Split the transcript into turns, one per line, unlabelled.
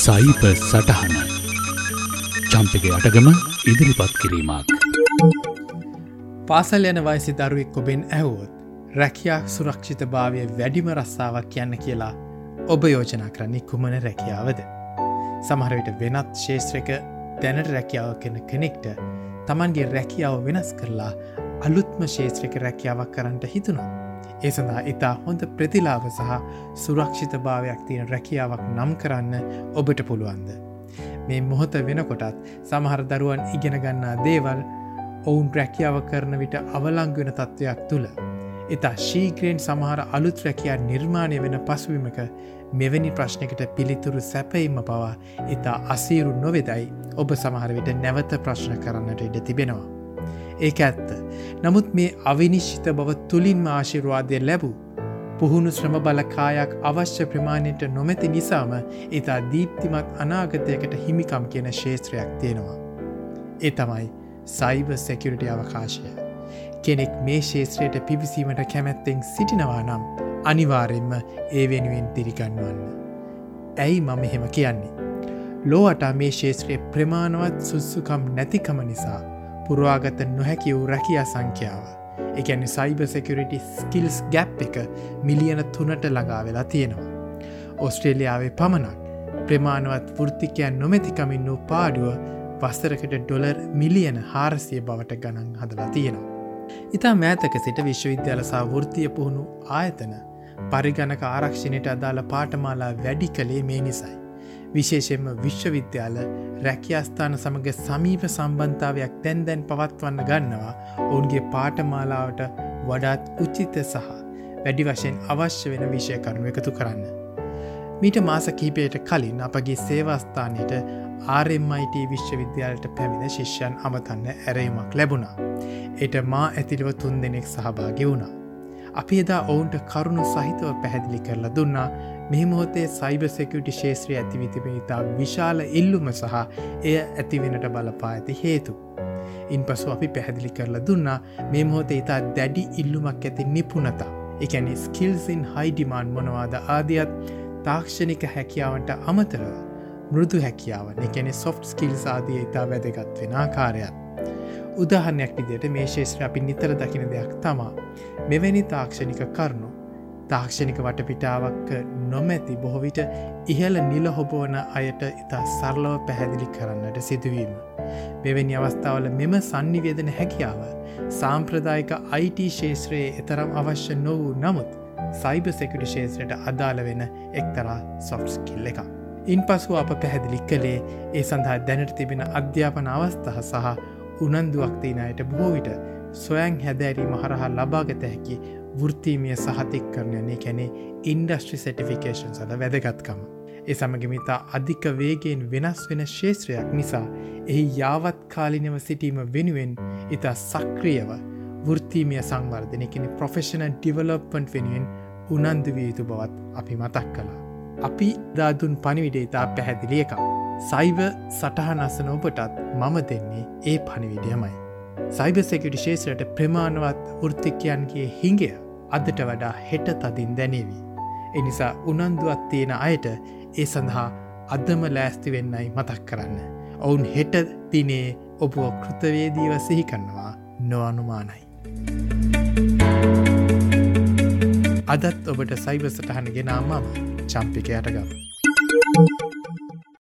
සයිප සටහන චම්පක අටගම ඉදිරිපත් කිරීමක්
පාසල් යන වයසි දරුවෙක් ඔබෙන් ඇහුවොත් රැකයා සුරක්ෂිත භාවය වැඩිම රස්සාාවක් කියන්න කියලා ඔබ යෝජනා කරන්නේ කුමන රැකියාවද. සමහරවිට වෙනත් ශේෂත්‍රක දැනට රැකියාව කෙන කෙනෙක්ට තමන්ගේ රැකියාව වෙනස් කරලා අලුත්ම ශේත්‍රක රැකියාවක් කරන්නට හිතුනවා. ඒ සඳහා ඉතා හොඳ ප්‍රතිලාව සහ සුරක්ෂිත භාවයක් තියෙන රැකියාවක් නම් කරන්න ඔබට පුළුවන්ද. මේ මොහොත වෙනකොටත් සමහර දරුවන් ඉගෙන ගන්නා දේවල් ඔවුන් රැකියාව කරන විට අවලංගුවෙන තත්ත්වයක් තුළ. ඉතා ශීග්‍රයෙන් සමහර අලුත් රැකයා නිර්මාණය වෙන පසුවීමක මෙවැනි ප්‍රශ්නකට පිළිතුරු සැපයිම පවා ඉතා අසීරු නොවෙදයි ඔබ සමහරවිට නැවත ප්‍රශ්න කරන්නට ඉඩ තිබෙනවා. ඒක ඇත්ත. නමුත් මේ අවිනිශ්චිත බව තුළින්ම ආශිරවාදය ලැබූ. පුහුණු ශ්‍රම බලකායක් අවශ්‍ය ප්‍රමාණයට නොමැති නිසාම ඉතා දීප්තිමත් අනාගතයකට හිමිකම් කියන ශේත්‍රයක් තියෙනවා. ඒ තමයි සයිබ සැකියරිටි අවකාශය. කෙනෙක් මේ ශේත්‍රයට පිවිසීමට කැමැත්තෙන් සිටිනවා නම් අනිවාරෙන්ම ඒ වෙනුවෙන් තිරිගන්වන්න. ඇයි මම එහෙම කියන්නේ. ලෝවට මේ ශේත්‍රයේ ප්‍රමාණවත් සුස්සුකම් නැතිකම නිසා පුරවාගත නොහැකි වූ රැකියා සංඛ්‍යාව. එකැනි සයිබ සෙකරිටි ස්කිල්ස් ගැප් එක මිලියන තුනට ළඟා වෙලා තියෙනවා. ඔස්ට්‍රේලියාවේ පමණක් ප්‍රමාණවත් ෘත්තිකයන් නොමැතිකමින් වූ පාඩුව වස්තරකට ඩොලර් මිලියන හාරසිය බවට ගණන් හදලා තියෙනවා. ඉතා මෑතක සිට විශ්වවිද්‍යාල සහ වෘතිය පුහුණු ආයතන පරිගණක ආරක්ෂණයට අදාළ පාටමාලා වැඩි කළේ මේ නිසයි. විශේෂෙන්ම විශ්වවිද්‍යාල රැකියස්ථාන සමඟ සමීප සම්බන්ධාවයක් තැන් දැන් පවත්වන්න ගන්නවා ඔවුන්ගේ පාටමාලාවට වඩාත් උචිත සහ වැඩි වශයෙන් අවශ්‍ය වෙන විෂය කරුණු එකතු කරන්න. මීට මාස කීපයට කලින් අපගේ සේවස්ථානයට RMIT විශ්වවිද්‍යාලට පැමිණ ශිෂ්‍යයන් අමතන්න ඇරයුමක් ලැබුණා. එට මා ඇතිලිව තුන් දෙනෙක් සහභාගි වුණා. අපි එදා ඔවුන්ට කරුණු සහිතව පැහැදිලි කරලා දුන්නා මෙහමොතේ සයිබ සෙකුටි ශේත්‍රය ඇතිවිතිබෙන ඉතා විශාල ඉල්ලුම සහ එය ඇතිවෙනට බලපා ඇති හේතු. ඉන් පසු අපි පැහැදිලි කරලා දුන්නා මේ මොහොතේ ඉතා දැඩි ඉල්ලුමක් ඇති නිපුනතා එකැනි ස්කිල්සින් හයිඩිමාන් මොනවාද ආදියත් තාක්ෂණික හැකියාවට අමතරව මෘදු හැකියාව එකැනෙ සොෆ්ට් ස්කිල් සාදිය ඉතා වැදගත් වෙන ආකාරයක්. උදාහරණයක් විදියට මේ ශේෂත්‍ර අපි නිතර දකින දෙයක් තමා මෙවැනි තාක්ෂණික කරුණු තාක්ෂණික වටපිටාවක් නොමැති බොහොවිට ඉහල නිල හොබෝන අයට ඉතා සරලව පැහැදිලි කරන්නට සිදුවීම. මෙවැනි අවස්ථාවල මෙම සන්නිවේදන හැකියාව සාම්ප්‍රදායික අයිට ශේත්‍රයේ එතරම් අවශ්‍ය නොවූ නමුත් සයිබ සෙකුටි ශේත්‍රයට අදාළ වෙන එක්තරා සොෆ්ස්කිල් එක. ඉන් පසු අප පැහැදිලි කළේ ඒ සඳහා දැනට තිබෙන අධ්‍යාපන අවස්ථහ සහ උනන්දුවක්තිනයට බොහෝවිට සොයන් හැදෑරීම හරහා ලබාගත හැකි වෘත්තීමිය සහතික් කරණයන්නේ කැනෙ ඉන්ඩස්ට්‍රි සටිෆිකේෂන් සද වැදගත්කම. ඒ සමගමිතා අධික වේගෙන් වෙනස් වෙන ශේත්‍රයක් නිසා එහි යාවත් කාලිනව සිටීම වෙනුවෙන් ඉතා සක්‍රියව වෘත්තීමිය සංවර්ධනය කෙනෙ ප්‍රොෆෙෂන ඩිවලොප්පන්ට් වෙනුවෙන් උනන්දුවිය යුතු බවත් අපි මතක් කළා. අපි දාදුන් පනිවිඩේ ඉතා පැහැදිලිය එකක්. සයිව සටහනසන ඔබටත් මම දෙන්නේ ඒ පණිවිඩියමයි. සයිබසෙකට ශේෂත්‍රයට ප්‍රමාණවත් වෘත්තිකයන්ගේ හිංගය අදට වඩා හෙට තදින් දැනේවී. එනිසා උනන්දුවත් තියෙන අයට ඒ සඳහා අදම ලෑස්ති වෙන්නයි මතක් කරන්න. ඔවුන් හෙට තිනේ ඔබුව කෘතවේදීව සිහි කරනවා නොඅනුමානයි. අදත් ඔබට සයිවසටහන ගෙනාමම චම්පිකයට ගම.